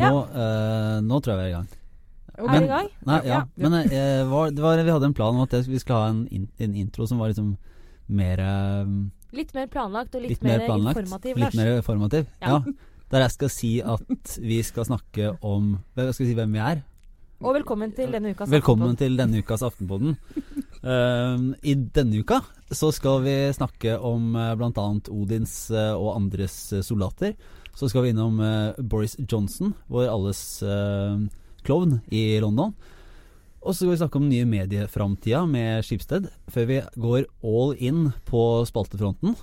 Nå, eh, nå tror jeg vi er i gang. Er vi i gang? Nei, ja. Men eh, var, det var, vi hadde en plan om at det, vi skulle ha en, in, en intro som var liksom mer eh, Litt mer planlagt og litt, Litt mer planlagt. informativ, Litt Lars. mer formativ. Ja. Ja. Der jeg skal si at vi skal snakke om Hva skal jeg si hvem vi er? Og velkommen til denne ukas Velkommen til denne ukas Aftenpodden. Uh, I denne uka så skal vi snakke om uh, bl.a. Odins uh, og andres eh, soldater. Så skal vi innom eh, Boris Johnson, vår alles eh, klovn i London. Og så skal vi snakke om nye medieframtida med Skipsted, før vi går all in på spaltefronten.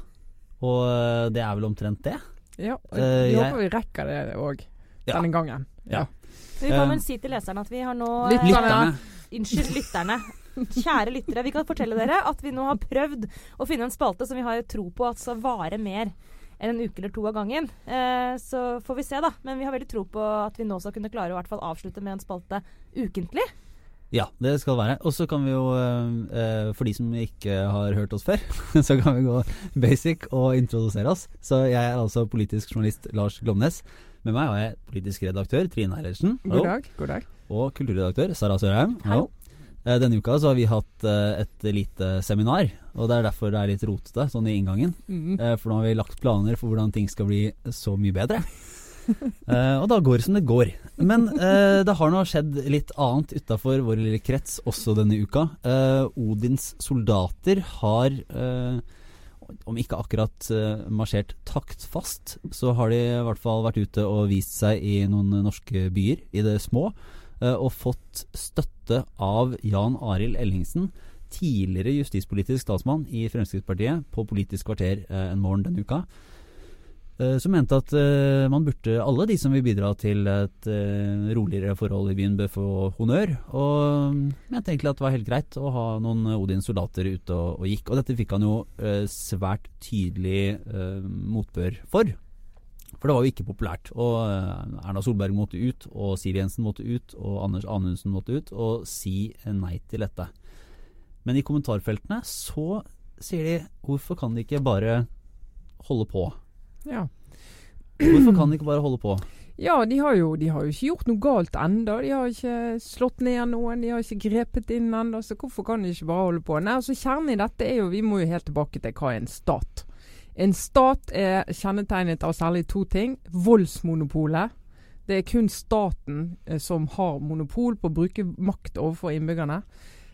Og eh, det er vel omtrent det. Ja, vi Eh, håper vi rekker det òg Ja. denne gangen. Ja. Vi kan Eh, vel si til leserne at vi har nå eh, Lytterne. Unnskyld, lytterne. Kjære lyttere, vi kan fortelle dere at vi nå har prøvd å finne en spalte som vi har tro på at skal vare mer enn en uke eller to av gangen. Eh, så får vi se, da. Men vi har veldig tro på at vi nå skal kunne klare å i hvert fall avslutte med en spalte ukentlig. Ja, det skal være. Og så kan vi jo, eh, eh, for de som ikke har hørt oss før, så kan vi gå basic og introdusere oss. Så jeg er altså politisk journalist Lars Glomnes. Med meg har jeg politisk redaktør Trine Eilertsen. God dag. god dag. Og kulturredaktør Sara Sørheim. Hallo. Eh, Denne uka så har vi hatt eh, et lite seminar, og det er derfor det er litt rotete sånn i inngangen. Mm. Eh, For nå har vi lagt planer for hvordan ting skal bli så mye bedre. Og da går det som det går. Men eh, det har nå skjedd litt annet utafor vår lille krets også denne uka. Eh, Odins soldater har, eh, om ikke akkurat eh, marsjert taktfast, så har de i hvert fall vært ute og vist seg i noen norske byer, i det små, eh, og fått støtte av Jan Arild Ellingsen, tidligere justispolitisk statsmann i Fremskrittspartiet, på Politisk kvarter eh, en morgen denne uka. Eh, Som mente at eh, man burde, alle de som vil bidra til et eh, roligere forhold i byen, bør få honnør. Og mm, mente egentlig at det var helt greit å ha noen Odins soldater ute og, og gikk. Og dette fikk han jo svært tydelig motbør for. For det var jo ikke populært. Og Erna Solberg måtte ut, og Siv Jensen måtte ut, og Anders Anundsen måtte ut og si nei til dette. Men i kommentarfeltene så sier de hvorfor kan de ikke bare holde på? Ja. Hvorfor kan de ikke bare holde på? ja, de har, jo, de har jo ikke gjort noe galt ennå. De har ikke slått ned noen, de har ikke grepet inn ennå. Så hvorfor kan de ikke bare holde på? Nei, altså Kjernen i dette er jo Vi må jo helt tilbake til hva er en stat. En stat er kjennetegnet av særlig to ting. Voldsmonopolet. Det er kun staten eh, som har monopol på å bruke makt overfor innbyggerne.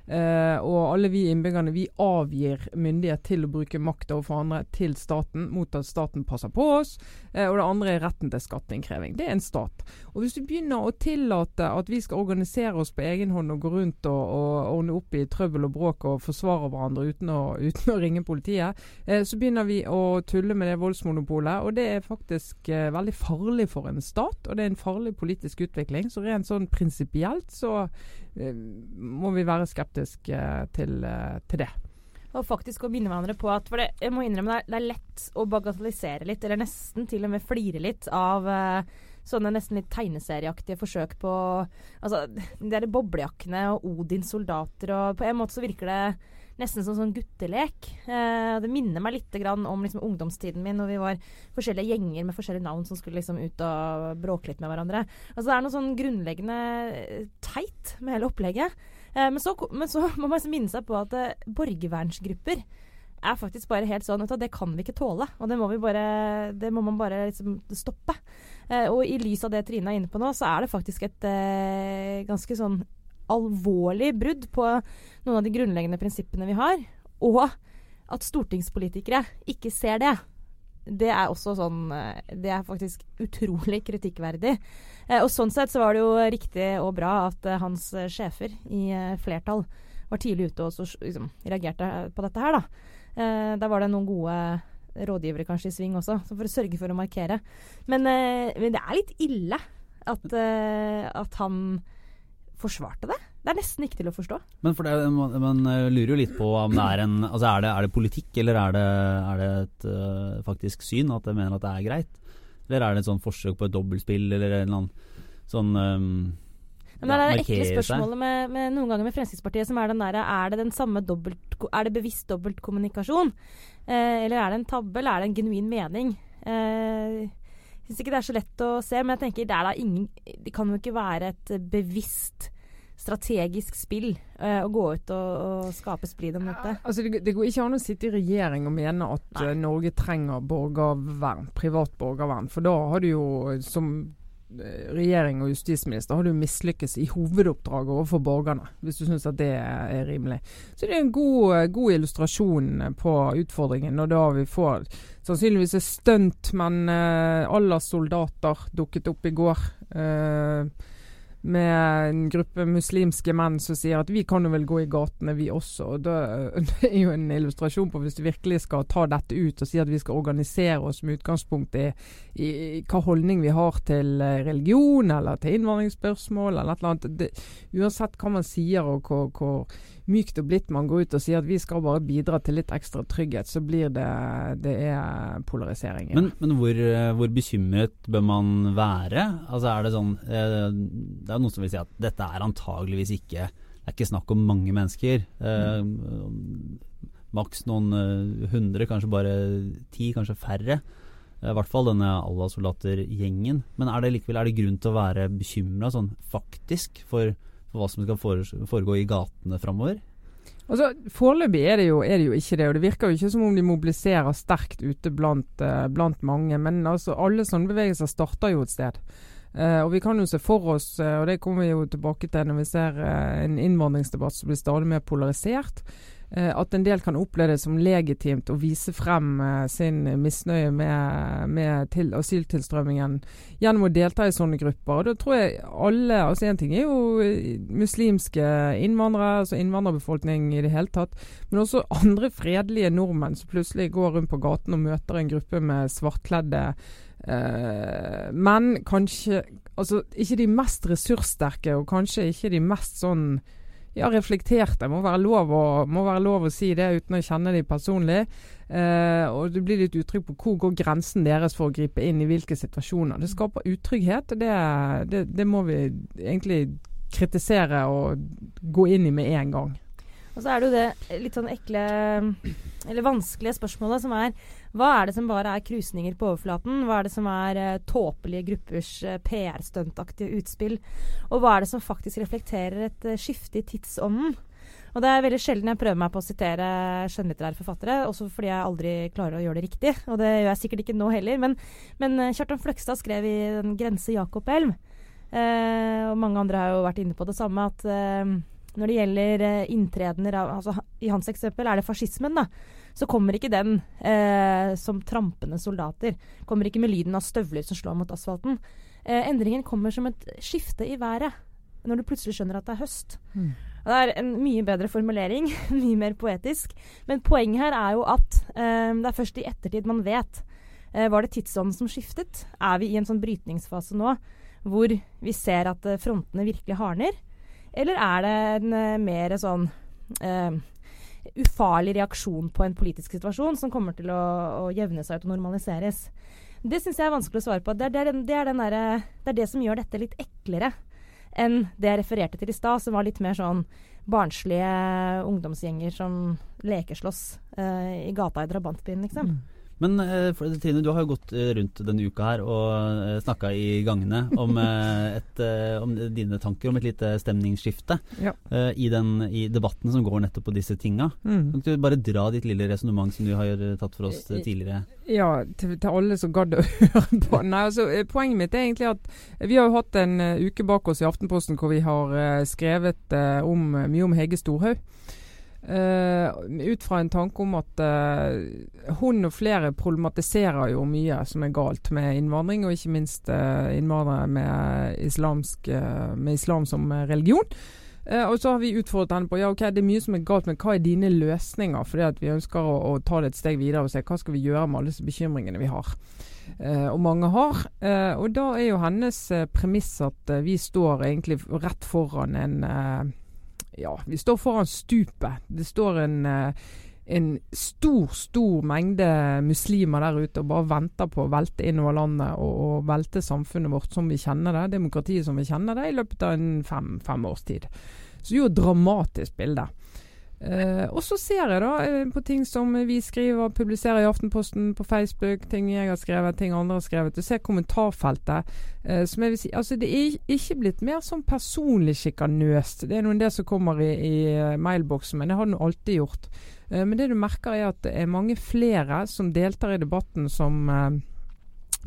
Eh, og alle vi innbyggerne vi avgir myndighet til å bruke makt overfor andre til staten, mot at staten passer på oss. Eh, og det andre er retten til skatteinnkreving. Det er en stat. Og hvis du begynner å tillate at vi skal organisere oss på egen hånd og gå rundt og, og ordne opp i trøbbel og bråk og forsvare hverandre uten å, uten å ringe politiet, eh, så begynner vi å tulle med det voldsmonopolet. Og det er faktisk veldig farlig for en stat, og det er en farlig politisk utvikling. Så rent sånn prinsipielt så må vi være skeptiske eh, til, eh, til det. Og faktisk å minne hverandre på at For det, jeg må innrømme det, er- lett å bagatellisere litt, eller nesten til og med flire litt av eh, sånne nesten litt tegneserieaktige forsøk på Altså, de der boblejakkene og Odins soldater og På en måte så virker det nesten som sånn guttelek. Eh, det minner meg litt om liksom, ungdomstiden min, når vi var forskjellige gjenger med forskjellige navn som skulle liksom ut og bråke litt med hverandre. Altså, det er noe sånn grunnleggende eh, teit med hele opplegget. Eh, men, så, men så må man minne seg på at eh, borgervernsgrupper er faktisk bare helt sånn at Det kan vi ikke tåle. Og det må, bare, det må man bare liksom stoppe. Og i lys av det Trine er inne på nå, så er det faktisk et ganske sånn alvorlig brudd på noen av de grunnleggende prinsippene vi har. Og at stortingspolitikere ikke ser det. Det er også sånn eh, Det er faktisk utrolig kritikkverdig. Eh, og sånn sett så var det jo riktig og bra at eh, hans sjefer i flertall var tidlig ute og så, liksom, reagerte på dette her, da. Der var det noen gode rådgivere kanskje i sving også, for å sørge for å markere. Men, men det er litt ille at, at han forsvarte det. Det er nesten ikke til å forstå. Men for det, man, man eh, lurer jo litt på om det er en Altså er det, er det politikk, eller er det, er det et uh, faktisk syn at jeg mener at det er greit? Eller er det et sånn forsøk på et dobbeltspill, eller en eller annen sånn um, Men det er det ekle spørsmålet med, med noen ganger med Fremskrittspartiet som er den derre Er det den samme dobbelt, Er det bevisst dobbeltkommunikasjon? Eh, eller er det en tabbe, eller er det en genuin mening? Eh, syns ikke det er så lett å se, men jeg tenker det da ingen Det kan jo ikke være et bevisst strategisk spill uh, å gå ut og, og skape splid om dette. Altså, det, det går ikke an å sitte i regjering og mene at eh, Norge trenger borgervern, privat borgervern. For da har du jo som regjering og justisminister har du mislykkes i hovedoppdraget overfor borgerne, hvis du syns at det er rimelig. Så det er en god, eh, god illustrasjon på utfordringen og da vi får sannsynligvis et stuntmenn eh, à la soldater dukket opp i går. Eh, med en gruppe muslimske menn som sier at vi kan jo vel gå i gatene, vi også. Og det, er jo en illustrasjon på hvis du virkelig skal ta dette ut og si at vi skal organisere oss med utgangspunkt i, i, i hva holdning vi har til eh, religion eller til innvandringsspørsmål eller et eller annet. Det, uansett hva man sier og hvor, hvor mykt og blidt man går ut og sier at vi skal bare bidra til litt ekstra trygghet, så blir det, det er polarisering. Men, men hvor, eh, hvor bekymret bør man være? Altså er Det sånn eh, Er noen som vil si at dette er antageligvis ikke Det er ikke snakk om mange mennesker. Eh, Maks noen eh, hundre, kanskje bare ti, kanskje færre. Eh, I hvert fall denne Allah-soldater-gjengen. Men er det likevel er det grunn til å være bekymra sånn faktisk for, for hva som skal foregå i gatene framover? Altså, Foreløpig er, er det jo ikke det, og det virker jo ikke som om de mobiliserer sterkt ute blant, blant mange. Men altså, alle sånne bevegelser starter jo et sted. Eh, og vi kan jo se for oss, eh, og det kommer vi jo tilbake til når vi ser eh, en innvandringsdebatt som blir stadig mer polarisert, at en del kan oppleve det som legitimt å vise frem eh, sin misnøye med, med til, asyltilstrømmingen gjennom å delta i sånne grupper. Og da tror jeg alle altså En ting er jo eh, muslimske innvandrere, altså innvandrerbefolkning i det hele tatt, men også andre fredelige nordmenn som plutselig går rundt på gaten og møter en gruppe med svartkledde eh, menn. Kanskje Altså ikke de mest ressurssterke, og kanskje ikke de mest sånn ja, reflekterte. Må være lov å, må være lov å si det uten å kjenne dem personlig. Eh, og det blir litt uttrykk på hvor går grensen deres for å gripe inn i hvilke situasjoner. Det skaper utrygghet. Det, det, det må vi egentlig kritisere og gå inn i med en gang. Og så er det jo det litt sånn ekle Eller vanskelige spørsmålet som er Hva er det som bare er krusninger på overflaten? Hva er det som er eh, tåpelige gruppers eh, PR-stuntaktige utspill? Og hva er det som faktisk reflekterer et eh, skifte i tidsånden? Og det er veldig sjelden jeg prøver meg på å sitere skjønnlitterære forfattere, også fordi jeg aldri klarer å gjøre det riktig. Og det gjør jeg sikkert ikke nå heller. Men, men eh, Kjartan Fløgstad skrev i den 'Grense Jakob-elv', eh, og mange andre har jo vært inne på det samme, at eh, når det gjelder eh, inntredener altså, I hans eksempel er det fascismen, da. Så kommer ikke den eh, som trampende soldater. Kommer ikke med lyden av støvler som slår mot asfalten. Eh, endringen kommer som et skifte i været. Når du plutselig skjønner at det er høst. Mm. Det er en mye bedre formulering. mye mer poetisk. Men poenget her er jo at eh, det er først i ettertid man vet. Eh, var det tidsånden som skiftet? Er vi i en sånn brytningsfase nå hvor vi ser at eh, frontene virkelig hardner? Eller er det en eh, mer sånn eh, ufarlig reaksjon på en politisk situasjon som kommer til å, å jevne seg ut og normaliseres? Det syns jeg er vanskelig å svare på. Det er det, er den, det, er derre- det er det som gjør dette litt eklere enn det jeg refererte til i stad, som var litt mer sånn barnslige ungdomsgjenger som lekeslåss uh, i gata i drabantbyen, liksom. Men eh, Trine, du har jo gått eh, rundt denne uka her og eh, snakka i gangene om, et, om dine tanker om et lite stemningsskifte Ja. i, den, i debatten som går nettopp på disse tinga. Mm. Kan ikke du bare dra ditt lille resonnement som du har tatt for oss tidligere? Ja, til, til alle som gadd å høre på. Nei, altså, poenget mitt er egentlig at vi har jo hatt en uke bak oss i Aftenposten hvor vi har skrevet om, mye om Hege Storhaug. Eh, ut fra en tanke om at uh, hun og flere problematiserer jo mye som er galt med innvandring, og ikke minst uh, innvandrere med, islamsk, med islam som religion. Og så har vi utfordret henne på ja, ok, det er mye som er galt, men hva er dine løsninger? Fordi at vi ønsker å, å ta det et steg videre og se hva skal vi gjøre med alle disse bekymringene vi har. Og mange har. Og da er jo hennes premiss at vi står egentlig rett foran en Ja, vi står foran stupet. Det står en, eh, en stor, stor mengde muslimer der ute og bare venter på å velte innover landet og, og velte samfunnet vårt som vi kjenner det, demokratiet som vi kjenner det, i løpet av en fem, fem års tid. Så det er jo et dramatisk bilde. Eh, og så ser jeg da eh, på ting som vi skriver og publiserer i Aftenposten, på Facebook, ting jeg har skrevet, ting andre har skrevet. Du ser kommentarfeltet. Uh, som jeg vil si, altså Det er ikke blitt mer sånn personlig sjikanøst. Det er noen det som kommer i, i mailboksen, men det har det alltid gjort. Uh, men det du merker er at det er mange flere som deltar i debatten som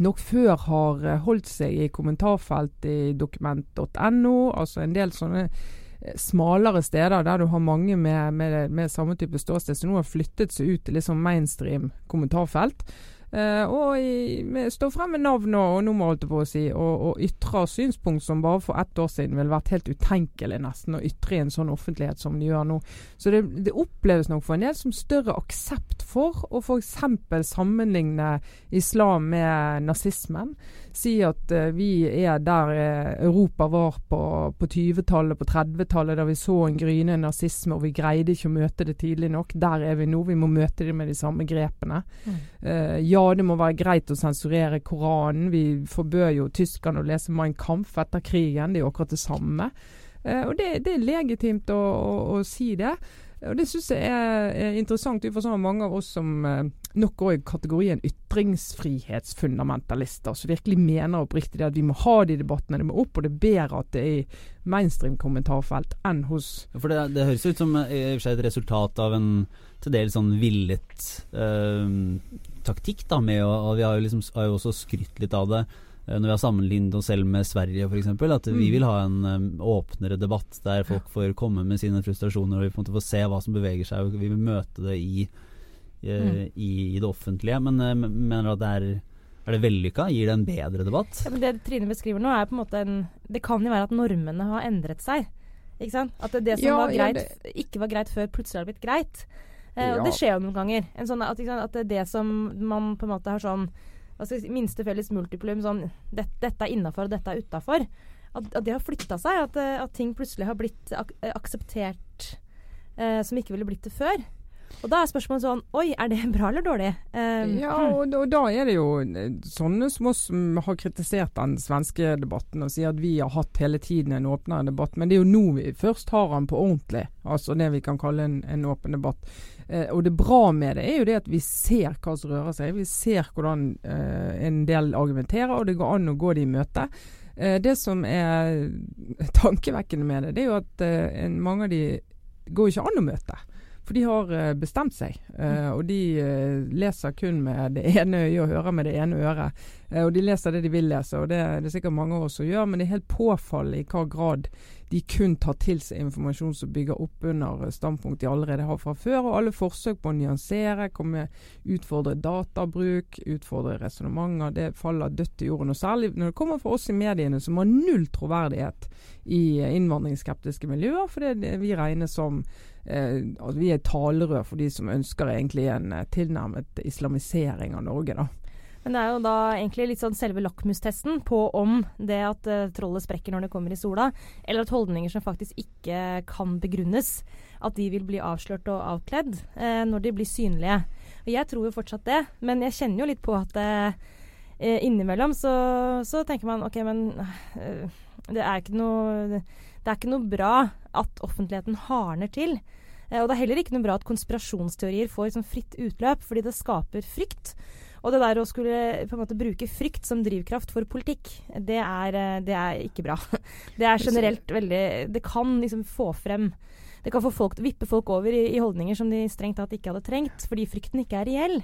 nok før har holdt seg i kommentarfelt i dokument.no, altså en del sånne smalere steder der du har mange med, med, med samme type ståsted, som nå har flyttet seg ut til liksom mainstream kommentarfelt. Uh, og i, vi står frem med navn og, nummer, holdt jeg på å si, og, og ytre synspunkt som bare for ett år siden ville vært helt utenkelig nesten å ytre i en sånn offentlighet som de gjør nå. Så det, det oppleves nok for en del som større aksept for å f.eks. sammenligne islam med nazismen si at uh, vi er der uh, Europa var på, på 20-tallet, på 30-tallet, da vi så en gryende nazisme og vi greide ikke å møte det tidlig nok. Der er vi nå. Vi må møte det med de samme grepene. Mm. Uh, ja, det må være greit å sensurere Koranen. Vi forbød jo tyskerne å lese Mein Kampf etter krigen. Det er jo akkurat det samme. og det, det, er legitimt å, å, å si det. Og Det syns jeg er, er interessant, for så mange av oss som eh, nok går i kategorien ytringsfrihetsfundamentalister, som virkelig mener oppriktig at vi må ha de debattene, det må opp, og det er bedre at det er i mainstream-kommentarfelt enn hos For det, det høres ut som eh, et resultat av en til dels sånn villet øh, taktikk, da, med og vi har jo, liksom, har jo også skrytt litt av det når vi har sammenlignet oss selv med Sverige f.eks. At vi mm. vil ha en um, åpnere debatt der folk får komme med sine frustrasjoner, og vi på en måte får se hva som beveger seg, og vi vil møte det i, i, mm. i, i det offentlige. Men mener du at det er er det vellykka? Gir det en bedre debatt? Ja, det Trine beskriver nå, er på en måte en Det kan jo være at normene har endret seg. Ikke sant? At det som ja, var greit, ja, det... ikke var greit før, plutselig har blitt greit. Eh, og det skjer jo noen ganger. Sånn at, at, det som man på en måte har sånn altså, minste felles multiplum sånn det, Dette er innafor, og dette er utafor. At, at, det har flytta seg. At, eh, at, ting plutselig har blitt ak akseptert eh, som ikke ville blitt det før. Og da er spørsmålet sånn Oi, er det bra eller dårlig? Um, ja, og, og, da er det jo eh, sånne som oss som har kritisert den svenske debatten og sier at vi har hatt hele tiden en åpnere debatt. Men det er jo nå vi først har den på ordentlig. Altså det vi kan kalle en, en åpen debatt. Eh, og det bra med det er jo det at vi ser hva som rører seg. Vi ser hvordan eh, en del argumenterer, og det går an å gå det i møte. Eh, det som er tankevekkende med det, det er jo at eh, mange av de går ikke an å møte. For de har eh, bestemt seg, eh, og de leser kun med det ene øyet og hører med det ene øret. og de leser det de vil lese, og det, det er sikkert mange av oss som gjør, men det er helt påfallende i hva grad de kun tar til seg informasjon som bygger opp under standpunkt de allerede har fra før. Og alle forsøk på å nyansere, komme, utfordre databruk, utfordre resonnementer, det faller dødt i jorden. Og særlig når det kommer fra oss i mediene som har null troverdighet i innvandringsskeptiske miljøer, for det vi regnes som eh, at vi er talerør for de som ønsker egentlig en eh, tilnærmet islamisering av Norge. da. Men det er jo da egentlig litt sånn selve lakmustesten på om det at uh, trollet sprekker når det kommer i sola, eller at holdninger som faktisk ikke kan begrunnes, at de vil bli avslørt og avkledd uh, når de blir synlige. Og jeg tror jo fortsatt det, men jeg kjenner jo litt på at uh, innimellom så, så, tenker man OK, men det er ikke noe det er ikke noe bra at offentligheten hardner til. og det er heller ikke noe bra at konspirasjonsteorier får liksom fritt utløp, fordi det skaper frykt. Og det der å skulle på en måte bruke frykt som drivkraft for politikk, det er, eh, det er ikke bra. Det er generelt veldig Det kan liksom få frem Det kan få folk, vippe folk over i, i holdninger som de strengt tatt ikke hadde trengt, fordi frykten ikke er reell.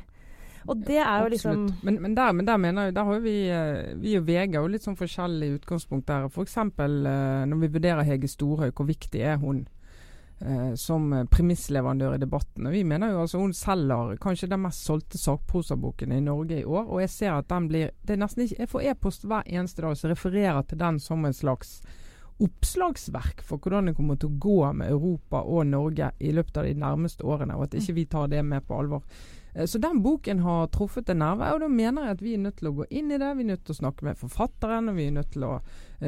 Og det er jo liksom Men, men, der, men der mener jeg, der har vi, eh, vi og VG litt sånn forskjellig utgangspunkt der. F.eks. eksempel når vi vurderer Hege Storhaug, hvor viktig er hun? Eh, som premissleverandør i debatten. Og vi mener jo altså Hun selger kanskje den mest solgte sakprosaboken i Norge i år. Og jeg ser at den blir det er nesten ikke, Jeg får e-post hver eneste dag som refererer til den som en slags oppslagsverk for hvordan det kommer til å gå med Europa og Norge i løpet av de nærmeste årene, og at ikke vi tar det med på alvor. Eh, Så den boken har truffet en nerve, og da mener jeg at vi er nødt til å gå inn i det. Vi er nødt til å snakke med forfatteren, og vi er nødt til å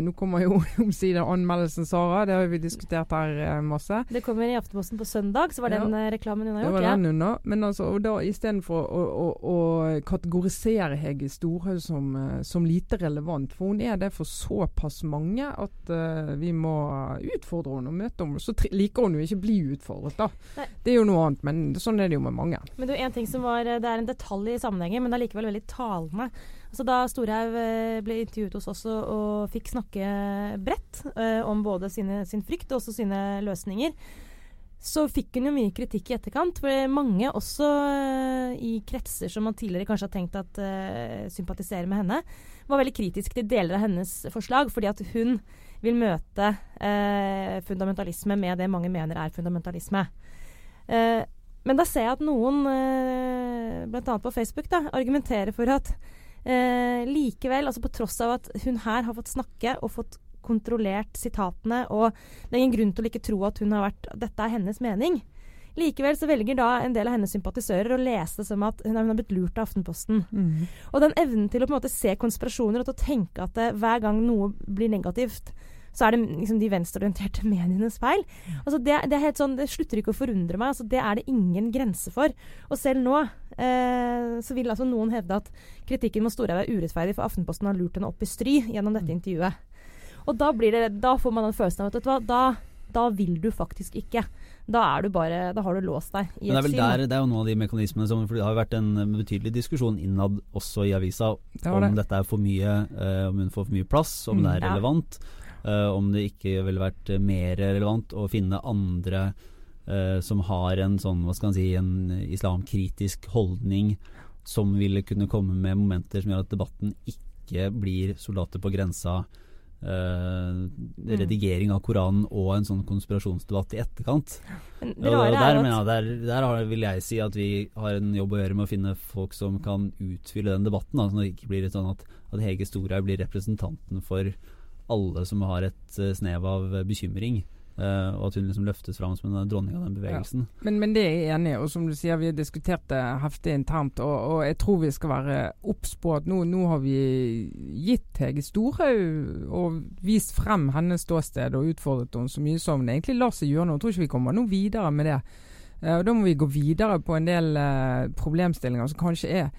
Nå kommer jo omsider anmeldelsen, Sara. Det har vi diskutert her eh, masse. Det kommer i Aftenposten på søndag, så var Ja. den ja, reklamen hun har Det var Ja. den unna. Men altså, og da istedenfor å, å, å kategorisere Hege Storhaug som, eh, som lite relevant, for hun er det for såpass mange at uh, vi må utfordre henne og møte henne. Så liker hun jo ikke å bli utfordret, da. Nei. Det er jo noe annet, men sånn er det jo med mange. Men du, en ting som var, Det er en detalj i sammenhengen, men det er likevel veldig talende. Altså, da Storhaug eh, ble intervjuet hos oss og fikk snakke bredt eh, om både sine, sin frykt og også sine løsninger, så fikk hun jo mye kritikk i etterkant. For mange, også eh, i kretser som man tidligere kanskje har tenkt at eh, sympatiserer med henne, var veldig kritisk til deler av hennes forslag, fordi at hun vil møte eh, fundamentalisme med det mange mener er fundamentalisme. Eh, men da ser jeg at noen, eh, bl.a. på Facebook, da, argumenterer for at eh, likevel, altså på tross av at hun her har fått snakke og fått kontrollert sitatene, og det er ingen grunn til å ikke tro at hun har vært dette er hennes mening. Likevel så velger da en del av hennes sympatisører å lese det som at hun har blitt lurt av Aftenposten. Og den evnen til å på en måte se konspirasjoner og til å tenke at det, hver gang noe blir negativt, så er det liksom de venstreorienterte medienes feil. Altså det, det, er helt sånn, det slutter ikke å forundre meg. Altså det er det ingen grense for. Og selv nå eh, så vil altså noen hevde at kritikken mot Storhaug er urettferdig, for Aftenposten har lurt henne opp i stry gjennom dette intervjuet. Og da, blir det, da får man den følelsen av at vet du hva, da, da vil du faktisk ikke. Da er du bare Da har du låst deg i Men det er et vel sinn. der, det er jo noen av de mekanismene som For det har jo vært en eh, betydelig diskusjon innad også i avisa Det om det. dette er for mye, eh, om hun får for mye plass, om Mm. det er relevant. eh, om det ikke ville vært eh, mer relevant å finne andre eh, som har en sånn, hva skal man si, en islamkritisk holdning som ville kunne komme med momenter som gjør at debatten ikke blir soldater på grensa. Uh, redigering av Koranen og en sånn konspirasjonsdebatt i etterkant. Men det rare der, er at der, der har, vil jeg si at vi har en jobb å gjøre med å finne folk som kan utfylle den debatten. Da, at det ikke blir sånn at, at Hege Storhaug blir representanten for alle som har et eh, snev av eh, bekymring. Uh, og at hun liksom løftes fram som en dronning av den bevegelsen. Men, men det er jeg enig i, og som du sier, vi har diskutert det heftig internt. Og, og jeg tror vi skal være obs på at nå, nå har vi gitt Hege Storhaug og vist frem hennes ståsted og utfordret henne så mye som det egentlig lar seg gjøre nå. Jeg tror ikke vi kommer noe videre med det. Uh, og Da må vi gå videre på en del uh, problemstillinger som kanskje er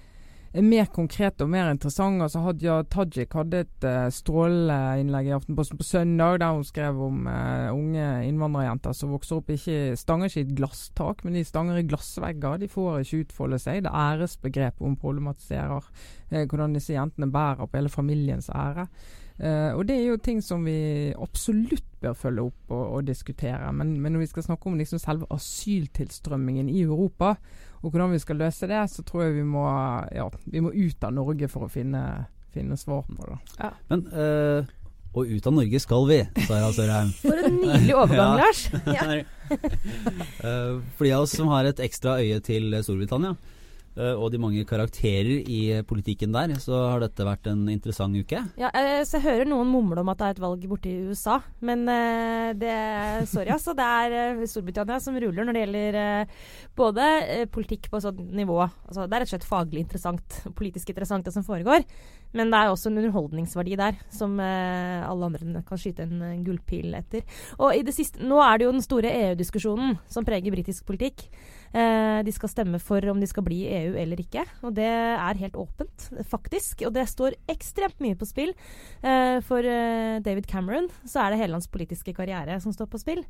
mer konkret og mer interessant. Altså Hadia Tajik hadde et uh, strålende innlegg i Aftenposten på søndag der hun skrev om uh, unge innvandrerjenter som vokser opp ikke stanger ikke i et glasstak, men de stanger i glassvegger. De får ikke utfolde seg. Det æresbegrepet hun problematiserer. uh, hvordan disse jentene bærer på hele familiens ære. Eh, og det er jo ting som vi absolutt bør følge opp og, og diskutere. Men, men når vi skal snakke om liksom selve asyltilstrømmingen i Europa, og hvordan vi skal løse det, så tror jeg vi må, ja, vi må ut av Norge for å finne, finne svar på det. Men uh, og ut av Norge skal vi, Sara Sørheim. For en nydelig overgang, Lars. Ja. Eh, for de av oss som har et ekstra øye til Storbritannia, og de mange karakterer i politikken der, så har dette vært en interessant uke. Ja, eh, så jeg hører noen mumle om at det er et valg borte i USA, men eh, det Sorry, altså. Det er eh, Storbritannia som ruller når det gjelder eh, både eh, politikk på sånt nivå altså, Det er rett og slett faglig interessant, politisk interessant, det som foregår. Men det er også en underholdningsverdi der, som eh, alle andre kan skyte en eh, gullpil etter. Og i det siste, Nå er det jo den store EU-diskusjonen som preger britisk politikk. Eh, de skal stemme for om de skal bli i EU eller ikke. Og det er helt åpent, faktisk. Og det står ekstremt mye på spill. Eh, for eh, David Cameron så er det hele hans politiske karriere som står på spill.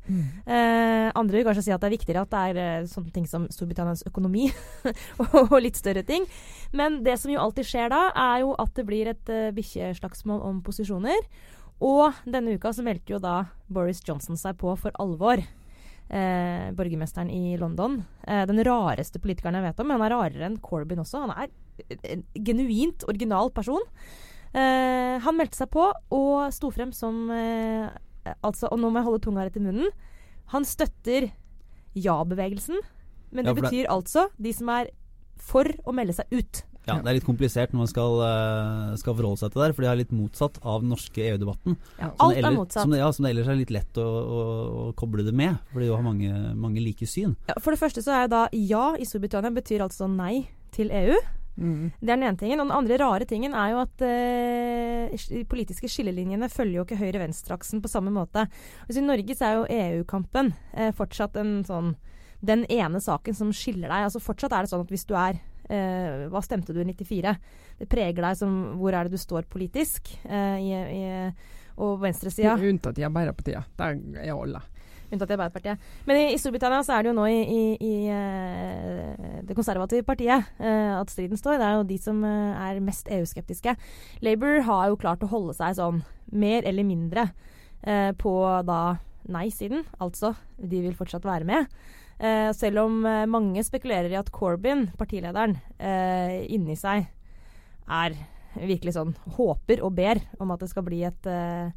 Eh, andre vil kanskje si at det er viktigere at det er eh, sånne ting som Storbritannias økonomi og, og litt større ting. Men det som jo alltid skjer da, er jo at det blir et eh, bikkjeslagsmål om posisjoner. Og denne uka så meldte jo da Boris Johnson seg på for alvor. Eh, borgermesteren i London. Eh, den rareste politikeren jeg vet om. Men han er rarere enn Corbyn også. Han er en genuint original person. Eh, han meldte seg på og sto frem som eh, Altså, og nå må jeg holde tunga rett i munnen. Han støtter ja-bevegelsen, men Ja, betyr det- altså de som er for å melde seg ut. Ja, Det er litt komplisert når man skal, eh, skal forholde seg til det der, for det er litt motsatt av den norske EU-debatten. Ja, alt er ellers- motsatt. Som det, ja, som det ellers er litt lett å, å, å koble det med, fordi du har mange, mange like syn. Ja, for det første så er da ja i Storbritannia betyr altså nei til EU. Mm. Det er den ene tingen. Og den andre rare tingen er jo at eh, de politiske skillelinjene følger jo ikke høyre-venstre-aksen på samme måte. Altså, I Norge så er jo EU-kampen eh, fortsatt en sånn den ene saken som skiller deg. Altså Fortsatt er det sånn at hvis du er eh, Hva stemte du i 94? Det preger deg som hvor er det du står politisk. eh, i, i, og venstresida. Unntatt i Arbeiderpartiet. Der er alle. Unntatt i Arbeiderpartiet. Men i, i Storbritannia så er det jo nå i, i, i eh, det konservative partiet eh, at striden står. Det er jo de som eh, er mest EU-skeptiske. Labour har jo klart å holde seg sånn mer eller mindre eh, på da nei-siden. Altså, de vil fortsatt være med. Eh, selv om eh, mange spekulerer i at Corbyn, partilederen, eh, inni seg er virkelig sånn håper og ber om at det skal bli et eh,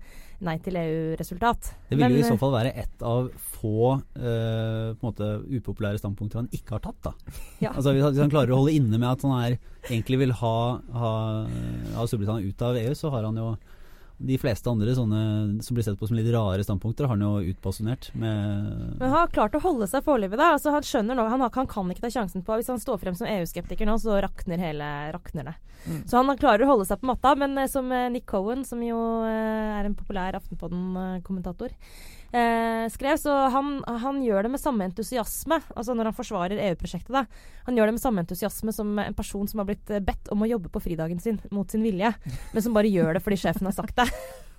nei til EU-resultat. Det vil Men, i så eh, fall være ett av få eh, måte upopulære standpunkter han ikke har tatt. da. Ja. Altså hvis han klarer å holde inne med at han er, egentlig vil ha, ha, ha Storbritannia ut av EU, så har han jo de fleste andre sånne som blir sett på som litt rare standpunkter, har han jo utpassionert med Men han har klart å holde seg foreløpig. da. Altså, han skjønner nå, han, har, han kan ikke ta sjansen på Hvis han står frem som EU-skeptiker nå, så rakner hele rakner det. Mm. Så han klarer å holde seg på matta. Men eh, som eh, Nick Cohen, som jo eh, er en populær Aftenpodden-kommentator, eh, skrev, så han, han gjør det med samme entusiasme altså når han forsvarer EU-prosjektet. da. Han gjør det med samme entusiasme som en person som har blitt eh, bedt om å jobbe på fridagen sin mot sin vilje, men som bare gjør det fordi sjefen har sagt det.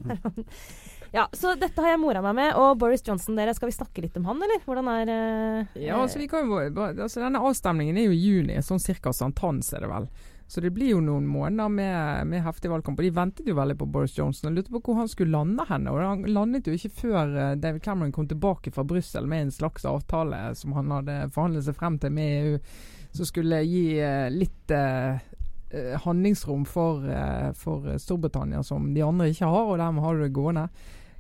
ja, Så dette har jeg mora meg med. Og Boris Johnson, dere, skal vi snakke litt om han, eller? Hvordan er eh, Ja, altså, vi kan jo, altså Denne avstemningen er jo i juni, sånn cirka sankthans er det vel. Så det blir jo noen måneder med, med heftig valgkamp. Og de ventet jo veldig på Boris Johnson og lurte på hvor han skulle lande henne. Og han landet jo ikke før eh, David Cameron kom tilbake fra Brussel med en slags avtale som han hadde forhandlet seg frem til med EU, som skulle gi eh, litt eh, eh, handlingsrom for, for Storbritannia som de andre ikke har, og dermed har du det gående.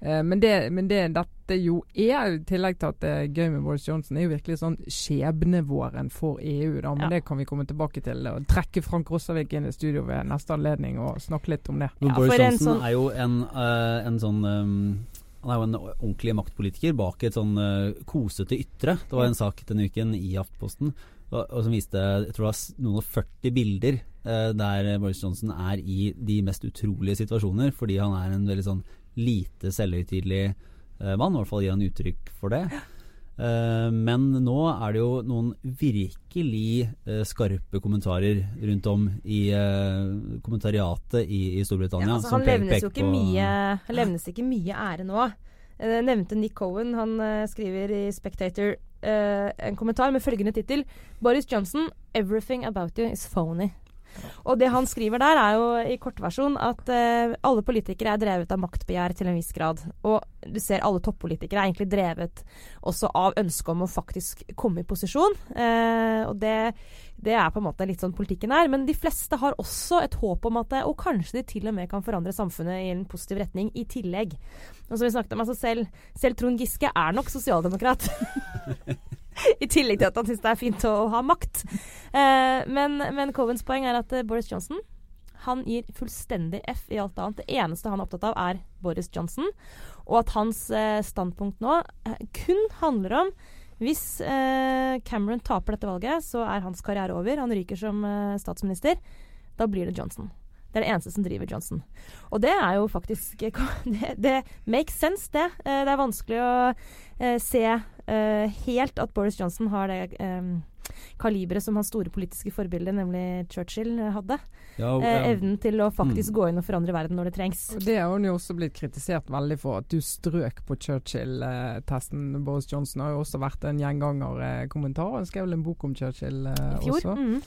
Men det, men det dette jo er, i tillegg til at det er gøy med Boris Johnson, er jo virkelig sånn skjebnevåren for EU. da, Men Ja. det kan vi komme tilbake til. Og trekke Frank Rossavik inn i studio ved neste anledning og snakke litt om det. Men Ja, Boris for Johnson sånn- er jo en, uh, en sånn um, Han er jo en ordentlig maktpolitiker bak et sånn uh, kosete ytre. Det var en sak denne uken i Aftenposten som viste jeg tror det var noen og 40 bilder uh, der Boris Johnson er i de mest utrolige situasjoner, fordi han er en veldig sånn lite selvhøytidelig mann. I hvert fall gir han uttrykk for det. Eh, men nå er det jo noen virkelig eh, skarpe kommentarer rundt om i eh, kommentariatet i, i Storbritannia. Ja, altså, han levnes jo ikke mye Han levnes ikke mye ære nå. Eh, Jeg nevnte Nick Cohen. Han eh, skriver i Spectator eh, en kommentar med følgende tittel Boris Johnson, 'Everything about you is phony'. Og det han skriver der, er jo i kortversjon at uh, alle politikere er drevet av maktbegjær til en viss grad. Og du ser alle toppolitikere er egentlig drevet også av ønsket om å faktisk komme i posisjon. Uh, og det, det er på en måte litt sånn politikken er. Men de fleste har også et håp om at det, og kanskje de til og med kan forandre samfunnet i en positiv retning i tillegg. Og som vi snakket om, altså selv, selv Trond Giske er nok sosialdemokrat. I tillegg til at han syns det er fint å ha makt. Eh, men, men Covens poeng er at eh, Boris Johnson han gir fullstendig F i alt annet. Det eneste han er opptatt av, er Boris Johnson. Og at hans eh, standpunkt nå eh, kun handler om hvis eh, Cameron taper dette valget, så er hans karriere over. Han ryker som eh, statsminister. Da blir det Johnson. Det er det eneste som driver Johnson. Og det er jo faktisk Det, det makes sense, det. Det er vanskelig å se helt at Boris Johnson har det eh, kaliberet som hans store politiske forbilde, nemlig Churchill, eh, hadde. Ja, og, Eh, eh, evnen til å faktisk Mm. gå inn og forandre verden når det trengs. Det har hun jo også blitt kritisert veldig for, at du strøk på Churchill-testen. Boris Johnson har jo også vært en gjenganger-kommentar. Han skrev vel en bok om Churchill eh, I fjor. også. Mm.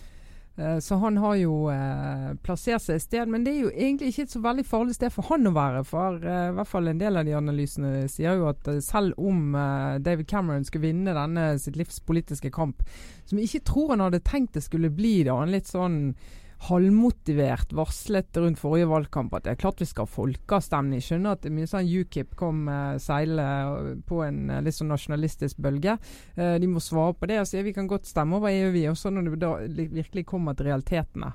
Eh, Så han har jo eh, plassert seg et sted, men det er jo egentlig ikke et så veldig farlig sted for han å være. For eh, i hvert fall en del av de analysene sier jo at selv om David Cameron skulle vinne denne sitt livs politiske kamp, som jeg ikke tror han hadde tenkt det skulle bli, da, en litt sånn halvmotivert varslet rundt forrige valgkamp at det er klart vi skal ha folkeavstemning. Skjønner at mye sånn UKIP kom eh, seile på en eh, litt sånn nasjonalistisk bølge. Eh, de må svare på det og si vi kan godt stemme over EU, vi også når det da virkelig kommer til realitetene.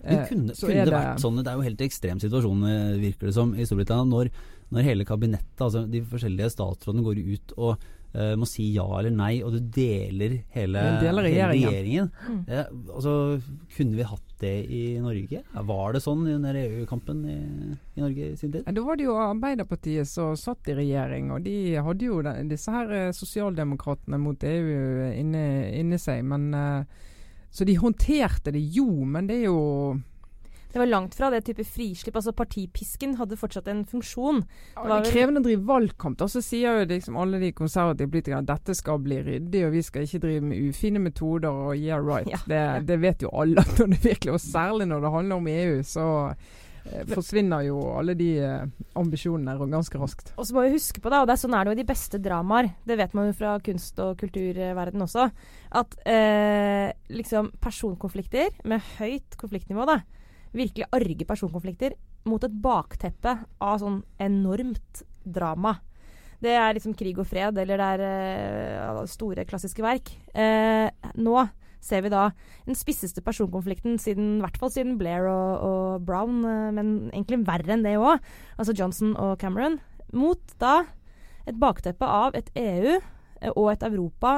Men Eh, kunne, kunne det det- vært sånn Det er jo helt ekstrem situasjon, eh, virker det som, i Storbritannia. Når, når hele kabinettet, altså de forskjellige statsrådene, går ut og eh, må si ja eller nei, og du deler hele, deler hele regjeringen. regjeringen. Mm. Altså, kunne vi hatt det i Norge? Var det sånn i den der EU-kampen i, i Norge i sin tid? Ja, Da var det jo Arbeiderpartiet som satt i regjering, og de hadde jo den, disse her eh, sosialdemokratene mot EU inne, inni seg. Men, uh, så de håndterte det jo, men det er jo Det var langt fra det type frislipp. Altså Partipisken hadde fortsatt en funksjon. ja, Det var det krevende å drive valgkamp. da, Så sier jo liksom alle de konservative politikerne at dette skal bli ryddig, og vi skal ikke drive med ufine metoder og yeah right. Ja, det, det vet jo alle at når det virkelig, og særlig når det handler om EU, så eh, forsvinner jo alle de eh, ambisjonene ganske raskt. Og så må vi huske på det, og det er sånn er det jo i de beste dramaer, det vet man jo fra kunst- og kulturverden også, at eh, liksom personkonflikter med høyt konfliktnivå, da, virkelig arge personkonflikter, mot et bakteppe av sånn enormt drama. Det er liksom krig og fred, eller det er uh, store klassiske verk. Uh, nå ser vi da den spisseste personkonflikten siden, i hvert fall siden Blair og, og Brown, uh, men egentlig verre enn det òg, altså Johnson og Cameron, mot da et bakteppe av et EU og et Europa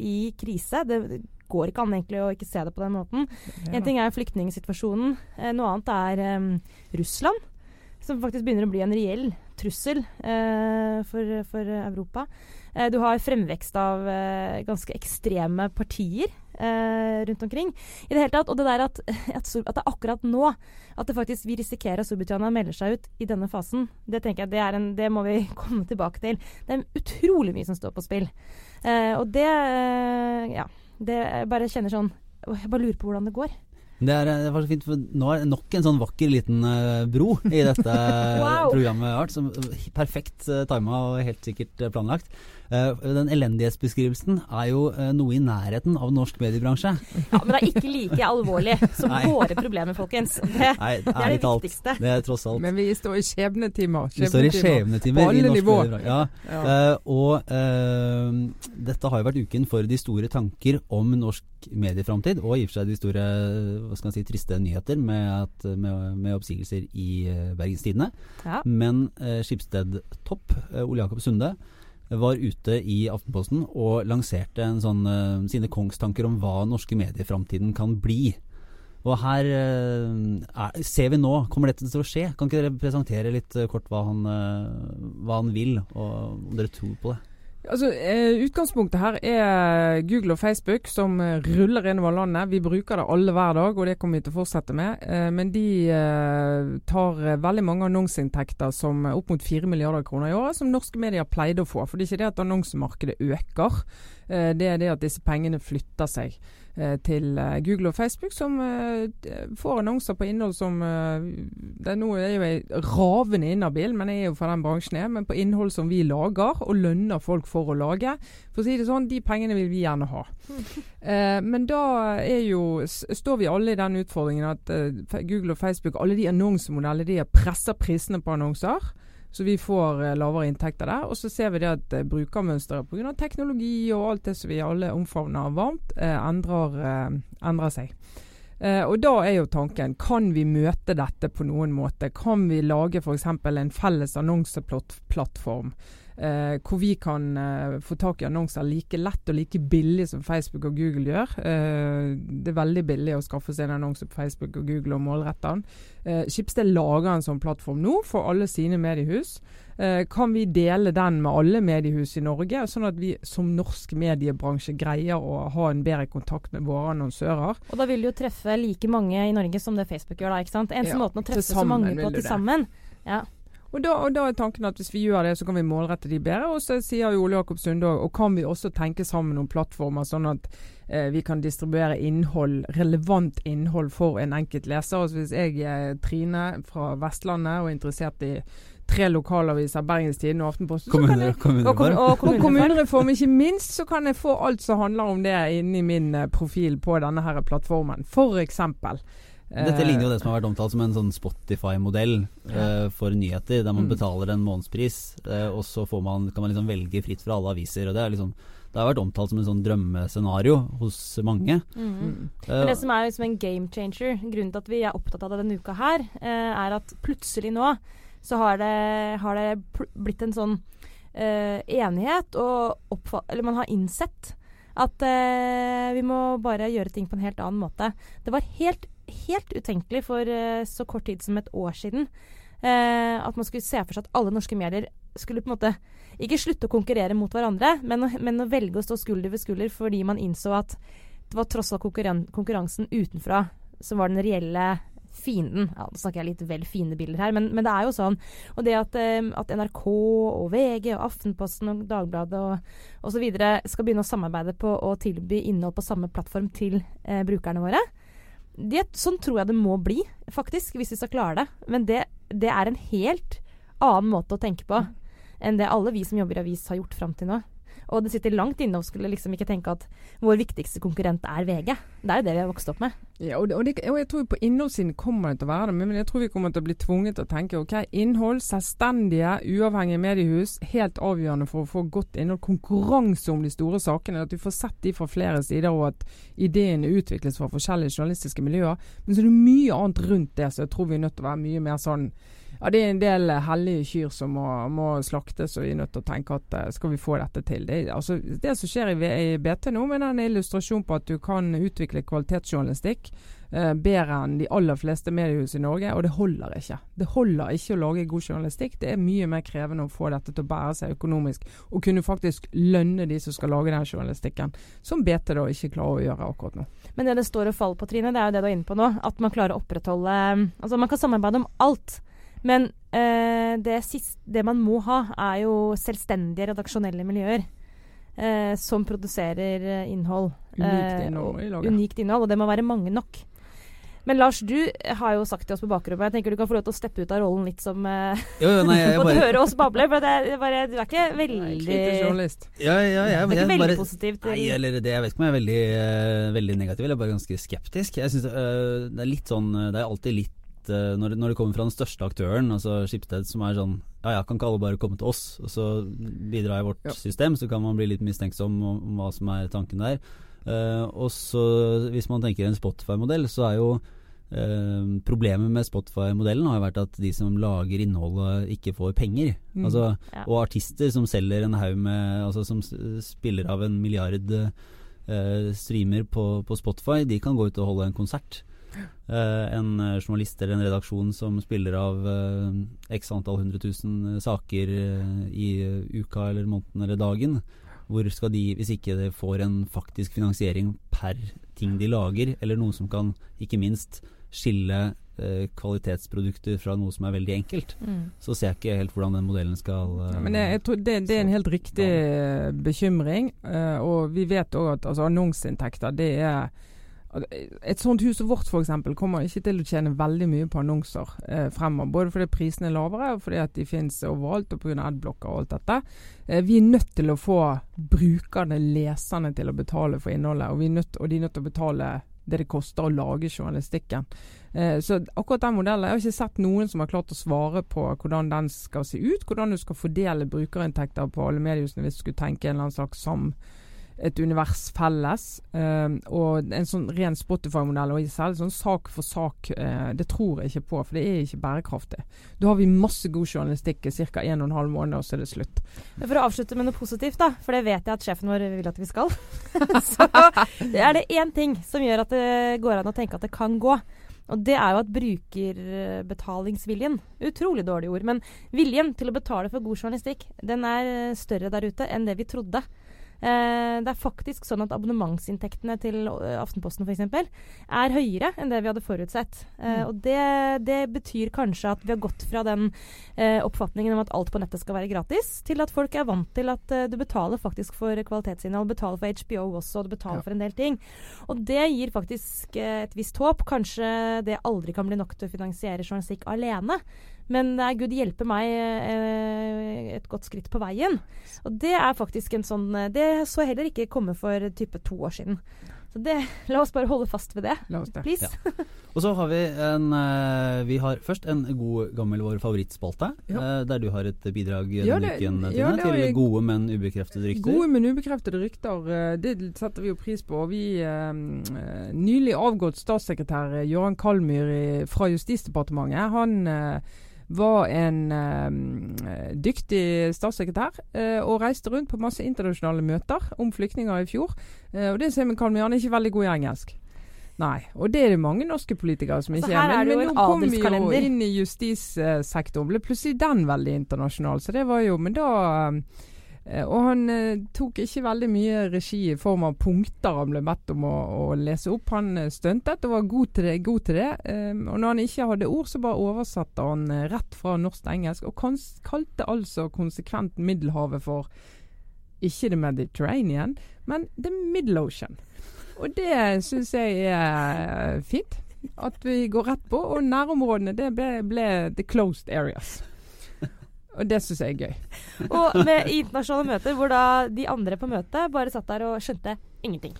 i krise. Det går ikke an egentlig å ikke se det på den måten. En ting er flyktningsituasjonen, eh, noe annet er um, Russland, som faktisk begynner å bli en reell trussel eh, for, for Europa. Eh, du har fremvekst av eh, ganske ekstreme partier eh, rundt omkring. I det hele tatt, Og det der at, at, at det er akkurat nå at det faktisk vi risikerer at Storbritannia melder seg ut i denne fasen, det tenker jeg det, er en, det må vi komme tilbake til. Det er utrolig mye som står på spill. Eh, og det Ja. Det jeg bare kjenner sånn Jeg bare lurer på hvordan det går. Det er, det er fint, for nå er det nok en sånn vakker liten eh, bro i dette Wow. programmet Art, som perfekt uh, tima og helt sikkert eh, planlagt. Eh, den elendighetsbeskrivelsen er jo eh, noe i nærheten av norsk mediebransje. Ja, Men det er ikke like alvorlig som Nei. våre problemer, folkens. Det, Nei, det er det viktigste. Det er tross alt. Men vi står i skjebnetimer. Vi står i skjebnetimer På alle i norsk nivå. mediebransje. Ja, Ja. Uh, og uh, dette har jo vært uken for de store tanker om norsk medieframtid, og i og for seg de store hva skal man si, triste nyheter med, at, med, med oppsigelser i Bergens Tidende. Ja. Men uh, Skipsted-topp, eh, Ole Jakob Sunde, var ute i Aftenposten og lanserte sånn, eh, sine kongstanker om hva norske medier i framtiden kan bli. Og her eh, er, ser vi nå, kommer dette til å skje? Kan ikke dere presentere litt eh, kort hva han, hva han vil, og om dere tror på det? Altså, eh, Utgangspunktet her er Google og Facebook som eh, ruller innover landet. Vi bruker det alle hver dag, og det kommer vi til å fortsette med. Eh, men de tar veldig mange annonseinntekter som opp mot 4 milliarder kroner i året, som norske medier pleide å få. For det er ikke det at annonsemarkedet øker, det er det at disse pengene flytter seg til eh, Google og Facebook, som eh, får annonser på innhold som eh, det er Nå er jo jeg ravende inhabil, men jeg er jo fra den bransjen jeg er. Men på innhold som vi lager, og lønner folk for å lage. For å si det sånn, de pengene vil vi gjerne ha. Eh, men da er jo, står vi alle i den utfordringen at eh, Google og Facebook, alle de annonsemodellene, de presser prisene på annonser. Så vi får eh, lavere inntekter der. Og så ser vi det at eh, brukermønsteret pga. teknologi og alt det som vi alle omfavner varmt, eh, endrer, eh, endrer seg. Og da er jo tanken, kan vi møte dette på noen måte? Kan vi lage f.eks. en felles annonseplattform? Eh, hvor vi kan eh, få tak i annonser like lett og like billig som Facebook og Google gjør. Eh, det er veldig billig å skaffe seg en annonse på Facebook og Google og målrette den. Eh, Schibsted lager en sånn plattform nå for alle sine mediehus. Eh, kan vi dele den med alle mediehus i Norge, sånn at vi som norsk mediebransje greier å ha en bedre kontakt med våre annonsører? Og da vil du jo treffe like mange i Norge som det Facebook gjør, da. ikke sant? Eneste Ja, måten å treffe så mange på til sammen. Ja. Og da, og da er tanken at hvis vi gjør det, så kan vi målrette de bedre. Og så sier jo Ole Jakob Sunde òg, og kan vi også tenke sammen om plattformer, sånn at eh, vi kan distribuere innhold, relevant innhold for en enkelt leser. Altså hvis jeg er Trine fra Vestlandet og er interessert i tre lokalaviser, Bergenstiden og Aftenposten, Kommuner, jeg Og, kom, og og kommunereform. kommunereform, ikke minst, så kan jeg få alt som handler om det inni min eh, profil på denne her plattformen. For eksempel. Dette Eh, ligner jo det som har vært omtalt som en sånn Spotify-modell uh, for nyheter, der man Mm. betaler en månedspris, uh, og så får man, kan man liksom velge fritt fra alle aviser. og Det er liksom det har vært omtalt som en sånn drømmescenario hos mange. Mm. Mm. Men det som er liksom en game changer, grunnen til at vi er opptatt av det denne uka her, er at plutselig nå så har det, har det blitt en sånn enighet, og eller man har innsett at vi må bare gjøre ting på en helt annen måte. Det var helt, helt utenkelig for eh, så kort tid som et år siden eh, at man skulle se for seg at alle norske medier skulle på en måte ikke slutte å konkurrere mot hverandre, men, men å velge å stå skulder ved skulder fordi man innså at det var tross alt konkurren konkurransen utenfra som var den reelle fienden. Ja, Nå snakker jeg litt vel fine bilder her, men, men det er jo sånn. Og det at, eh, at NRK og VG og Aftenposten og Dagbladet og osv. skal begynne å samarbeide på å tilby innhold på samme plattform til eh, brukerne våre, det, sånn tror jeg det må bli, faktisk, hvis vi skal klare det. Men det, det er en helt annen måte å tenke på enn det alle vi som jobber i avis har gjort fram til nå. Og det sitter langt inne å skulle liksom ikke tenke at vår viktigste konkurrent er VG. Det er jo det vi har vokst opp med. Ja, og, det, og, det, og jeg tror på innholdssiden kommer det til å være det, men jeg tror vi kommer til å bli tvunget til å tenke ok, innhold, selvstendige, uavhengige mediehus, helt avgjørende for å få godt innhold. Konkurranse om de store sakene, at vi får sett de fra flere sider, og at ideene utvikles fra forskjellige journalistiske miljøer. Men så er det mye annet rundt det, så jeg tror vi er nødt til å være mye mer sånn ja, Det er en del hellige kyr som må, må slaktes, og vi er nødt til å tenke at eh, skal vi få dette til. Det, altså, det som skjer i, i BT nå, med den illustrasjon på at du kan utvikle kvalitetsjournalistikk eh, bedre enn de aller fleste mediehus i Norge, og det holder ikke. Det holder ikke å lage god journalistikk. Det er mye mer krevende å få dette til å bære seg økonomisk, og kunne faktisk lønne de som skal lage den journalistikken, som BT da ikke klarer å gjøre akkurat nå. Men det det står og faller på, Trine, det er jo det du er inne på nå. At man klarer å opprettholde Altså, man kan samarbeide om alt. Men eh, det, siste, det man må ha, er jo selvstendige redaksjonelle miljøer. Eh, som produserer eh, innhold. Unikt Eh, innhold og- Unikt innhold, og det må være mange nok. Men Lars, du har jo sagt til oss på bakrommet Jeg tenker du kan få lov til å steppe ut av rollen litt som eh, jo, jo, nei, jeg, bare, høre oss bable. For det er bare, du er ikke veldig Kritisk journalist. ja, ja, jeg, Du er ikke jeg veldig bare positiv til Nei, eller det, jeg vet ikke om jeg er veldig, uh, veldig negativ, eller bare ganske skeptisk. Jeg synes uh, Det er litt sånn eh, Det er alltid litt når, når det kommer fra den største aktøren, altså Skipsted, som er sånn Ja ja, kan ikke alle bare komme til oss, og så bidra i vårt Ja. system, så kan man bli litt mistenksom om, om hva som er tanken der. Uh, og så, hvis man tenker en Spotify-modell, så er jo Uh, Problemet med Spotify-modellen har jo vært at de som lager innholdet, ikke får penger. Mm. Altså, Ja. og artister som selger en haug med Altså som spiller av en milliard uh, streamer på, på Spotify, de kan gå ut og holde en konsert. Eh, en eh, journalist eller en redaksjon som spiller av eh, x antall hundre tusen saker i uka eller måneden eller dagen. Hvor skal de, hvis ikke de får en faktisk finansiering per ting de lager, eller noe som kan, ikke minst, skille kvalitetsprodukter fra noe som er veldig enkelt, Mm. så ser jeg ikke helt hvordan den modellen skal uh, Ja, men jeg, jeg tror det, det er en helt riktig bekymring. Uh, og vi vet òg at altså, annonseinntekter, det er et sånt hus som vårt f.eks. kommer ikke til å tjene veldig mye på annonser eh, fremover. Både fordi prisene er lavere, og fordi at de finnes overalt, og pga. adblocker og alt dette. Eh, vi er nødt til å få brukerne, leserne, til å betale for innholdet. Og, nødt, og de er nødt til å betale det det koster å lage journalistikken. Eh, så akkurat den modellen Jeg har ikke sett noen som har klart å svare på hvordan den skal se ut. Hvordan du skal fordele brukerinntekter på alle mediehusene hvis du skulle tenke en eller annen slags sam et univers felles. Eh, og en sånn ren Spotify-modell og særlig sånn sak for sak, eh, det tror jeg ikke på. For det er ikke bærekraftig. Da har vi masse god journalistikk i ca. 1 12 måneder, og så er det slutt. For å avslutte med noe positivt, da, for det vet jeg at sjefen vår vil at vi skal, så er det én ting som gjør at det går an å tenke at det kan gå. Og det er jo at brukerbetalingsviljen Utrolig dårlig ord, men viljen til å betale for god journalistikk, den er eh, større der ute enn det vi trodde. Eh, det er faktisk sånn at abonnementsinntektene til eh, Aftenposten f.eks. er høyere enn det vi hadde forutsett. Eh, Mm. og det, det betyr kanskje at vi har gått fra den eh, oppfatningen om at alt på nettet skal være gratis, til at folk er vant til at eh, du betaler faktisk for kvalitetsinnhold. Betaler for HBO også, og du betaler Ja. for en del ting. Og det gir faktisk eh, et visst håp. Kanskje det aldri kan bli nok til å finansiere journalistikk alene. Men eh, Gud hjelpe meg eh, et godt skritt på veien. Og det er faktisk en sånn eh, Det så jeg heller ikke komme for type to år siden. Så det, la oss bare holde fast ved det, det. please. Og så har vi en Vi har først en god gammel vår favorittspalte, Ja. der du har et bidrag Ja, det- uken, Tine, ja, det til gode, men ubekreftede rykter. Gode, men ubekreftede rykter, det setter vi jo pris på. Og Vi Nylig avgått statssekretær Gøran Kalmyr fra Justisdepartementet, han var en eh, dyktig statssekretær eh, og reiste rundt på masse internasjonale møter om flyktninger i fjor. Eh, og det ser vi er ikke veldig god i engelsk. Nei, og det er det mange norske politikere som ikke altså, er. er men nå kom vi jo inn i justissektoren, ble plutselig den veldig internasjonal. Så det var jo Men da eh, Og han eh, tok ikke veldig mye regi i form av punkter han ble bedt om å, å lese opp. Han eh, stuntet og var god til det. God til det. Eh, og når han ikke hadde ord, så bare oversatte han eh, rett fra norsk til engelsk. Og kalte altså konsekvent Middelhavet for ikke The Mediterranean, men The Middle Ocean. Og det syns jeg er eh, fint. At vi går rett på. Og nærområdene det ble, ble the closed areas. Og det syns jeg er gøy. Og med internasjonale møter hvor da de andre på møtet bare satt der og skjønte ingenting.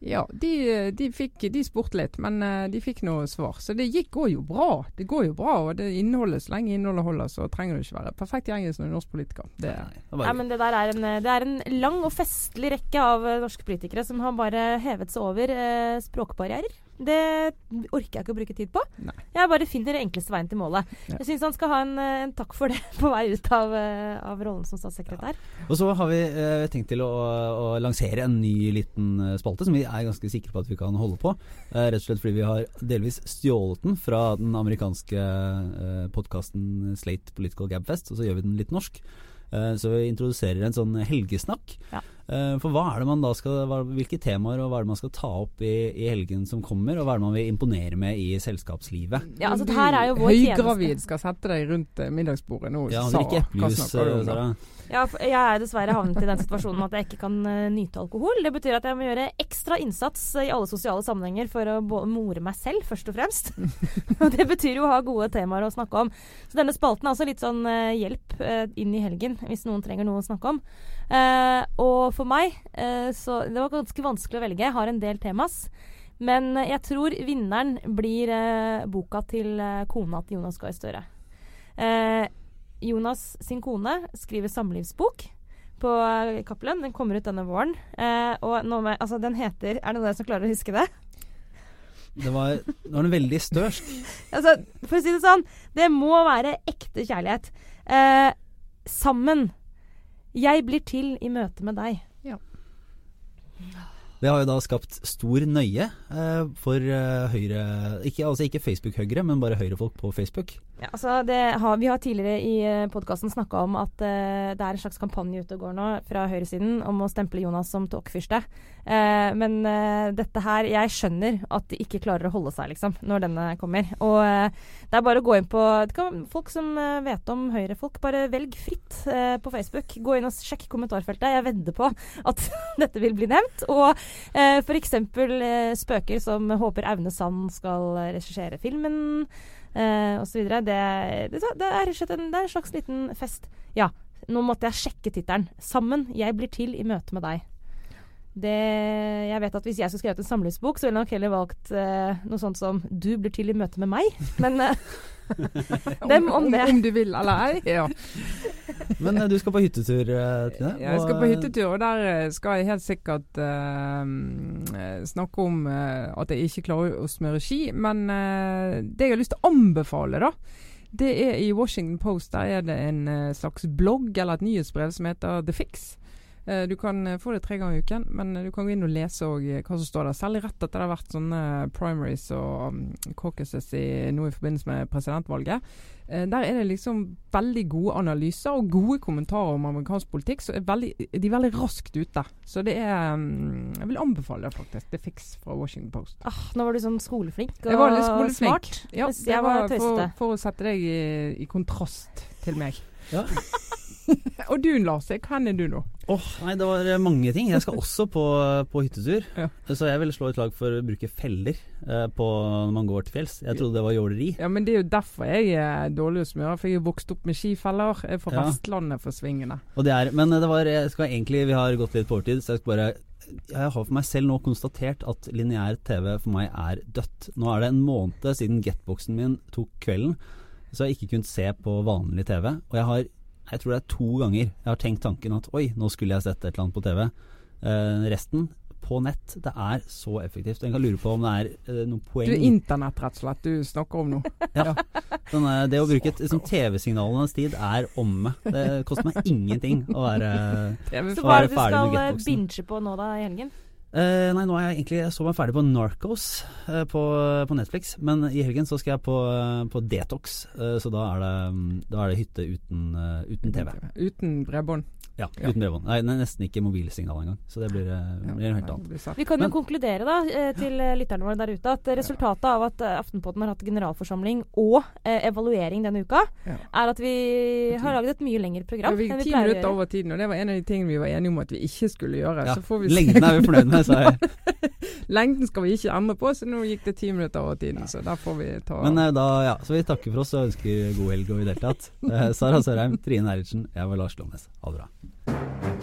Ja, de, de, fikk, de spurte litt, men eh, de fikk noe svar. Så det gikk, går jo bra. Det går jo bra, og det innholdet, så lenge innholdet holder, så trenger du ikke være perfekt i engelsk når du er norsk politiker. Det, gøy. men det der er en, det er en lang og festlig rekke av eh, norske politikere som har bare hevet seg over eh, språkbarrierer. Det orker jeg ikke å bruke tid på. Nei. Jeg bare finner den enkleste veien til målet. Ja. Jeg syns han skal ha en, eh, en takk for det på vei ut av, eh, av rollen som statssekretær. Og så har vi eh, tenkt til å, å lansere en ny liten eh, spalte som vi er ganske sikre på at vi kan holde på. Eh, rett og slett fordi vi har delvis stjålet den fra den amerikanske eh, podkasten Slate Political Gabfest, og så gjør vi den litt norsk. Eh, så vi introduserer en sånn helgesnakk. Ja. Eh, for hva er det man da skal, hvilke temaer og hva er det man skal ta opp i, i helgen som kommer, og hva er det man vil imponere med i selskapslivet? Ja, altså, det her er jo vår Høygravid skal sette deg rundt eh, middagsbordet nå. Ja, drikke eplejus? Sara. Ja, jeg er dessverre havnet i den situasjonen at jeg ikke kan eh, nyte alkohol. Det betyr at jeg må gjøre ekstra innsats i alle sosiale sammenhenger for å more meg selv, først og fremst. og det betyr jo å ha gode temaer å snakke om. Så denne spalten er altså litt sånn hjelp inn i helgen, hvis noen trenger noe å snakke om. Eh, og for meg eh, så Det var ganske vanskelig å velge. Jeg har en del temas. Men jeg tror vinneren blir eh, boka til kona til Jonas Gahr Støre. Eh, Jonas sin kone skriver samlivsbok på Cappelen. Den kommer ut denne våren. Eh, og med, altså, den heter Er det noen som klarer å huske det? Det var, det var en veldig størst. Altså, for å si det sånn, det må være ekte kjærlighet. Eh, sammen. Jeg blir til i møte med deg. Ja. Det har jo da skapt stor nøye eh, for eh, høyre ikke, Altså ikke Facebook-høyre, men bare Høyre-folk på Facebook. Ja, altså har, vi har tidligere i podkasten snakka om at uh, det er en slags kampanje ute og går nå fra høyresiden om å stemple Jonas som tåkefyrste. Uh, men uh, dette her Jeg skjønner at de ikke klarer å holde seg, liksom, når denne kommer. Og eh, det er bare å gå inn på kan, Folk som eh, vet om høyrefolk, bare velg fritt eh, på Facebook. Gå inn og sjekk kommentarfeltet. Jeg vedder på at dette vil bli nevnt. Og uh, f.eks. Eh, spøker som håper Aune Sand skal eh, regissere filmen eh, osv. Det, det, det er rett og slett en, det er en slags liten fest. Ja, nå måtte jeg sjekke tittelen. 'Sammen. Jeg blir til i møte med deg'. Det, jeg vet at Hvis jeg skulle skrevet en samlivsbok, så ville jeg nok heller valgt eh, noe sånt som 'Du blir til i møte med meg'. Men eh, dem om det. Om, du vil eller ei. Ja. Men eh, du skal på hyttetur, Tine? Trine? Jeg skal på eh, hyttetur, og der eh, skal jeg helt sikkert eh, eh, snakke om uh, at jeg ikke klarer å smøre ski. Men uh, det jeg har lyst til å anbefale, da, det er i Washington Post. Der er det en eh, slags blogg eller et nyhetsbrev som heter The Fix. Eh, Du kan eh, få det tre ganger i uken, men eh, du kan gå inn og lese hva som står der. Særlig rett etter det har vært sånne primaries og um, caucuses i, nå i forbindelse med presidentvalget. Der er det liksom veldig gode analyser og gode kommentarer om amerikansk politikk. Så er veldig, de er veldig raskt ute. Så det er um, Jeg vil anbefale det, faktisk. The Fix fra Washington Post. Ah, nå var du sånn skoleflink og Jeg var litt skoleflink. smart. Ja, det jeg var var for, for å sette deg i, i kontrast til meg. Ja. og du Lars, hva er du nå? Oh, nei, det var eh, mange ting. Jeg skal også på, på hyttetur. Ja. Så jeg vil slå et slag for å bruke feller eh, på når man går til fjells. Jeg trodde det var jåleri. Ja, men det er jo derfor jeg er dårlig å smøre. For jeg er vokst opp med skifeller. Jeg er fra Ja. Vestlandet for svingene. Og det er, men det var, jeg skal egentlig, vi har gått litt på overtid, så jeg skal bare jeg har for meg selv nå konstatert at lineær TV for meg er dødt. Nå er det en måned siden getboxen min tok kvelden, så jeg har ikke kunnet se på vanlig TV. Og jeg har, jeg tror det er to ganger jeg har tenkt tanken at oi, nå skulle jeg sett et eller annet på TV. Eh, resten på nett. Det er så effektivt. En kan lure på om det er eh, noen poeng Du er internett, rett og slett, du snakker om nå. ja. eh, det å bruke liksom, TV-signalenes tid er omme. Det koster meg ingenting å være TV Så Å hva er det du skal eh, binge på nå da i helgen? Eh, nei, nå er jeg egentlig Jeg så meg ferdig på Narcos uh, på, på Netflix, men i helgen så skal jeg på, uh, på Detox, eh, så da er det, da er det hytte uten, uten TV. Uten bredbånd. Ja, Ja. uten bredbånd. Nei, nesten ikke mobilsignal engang, så det blir, Ja, blir helt annet. blir. Vi kan jo Men- konkludere da til lytterne våre der ute at resultatet av at Aftenpodden har hatt generalforsamling og evaluering denne uka, Ja. er at vi har laget et mye lengre program Ja, vi vi ti pleier å minutter over tiden, og det var en av de tingene vi var enige om at vi ikke skulle gjøre. Ja, Så får vi se. Lengden er vi fornøyd med, sa jeg. Lengden skal vi ikke endre på, så nå gikk det ti minutter over tiden. Så da får vi ta Men eh, da, ja, så vi takker for oss og ønsker god helg og i det hele tatt. Eh, Sara Sørheim, Trine Eilertsen, jeg var Lars Lomnes. Ha det bra.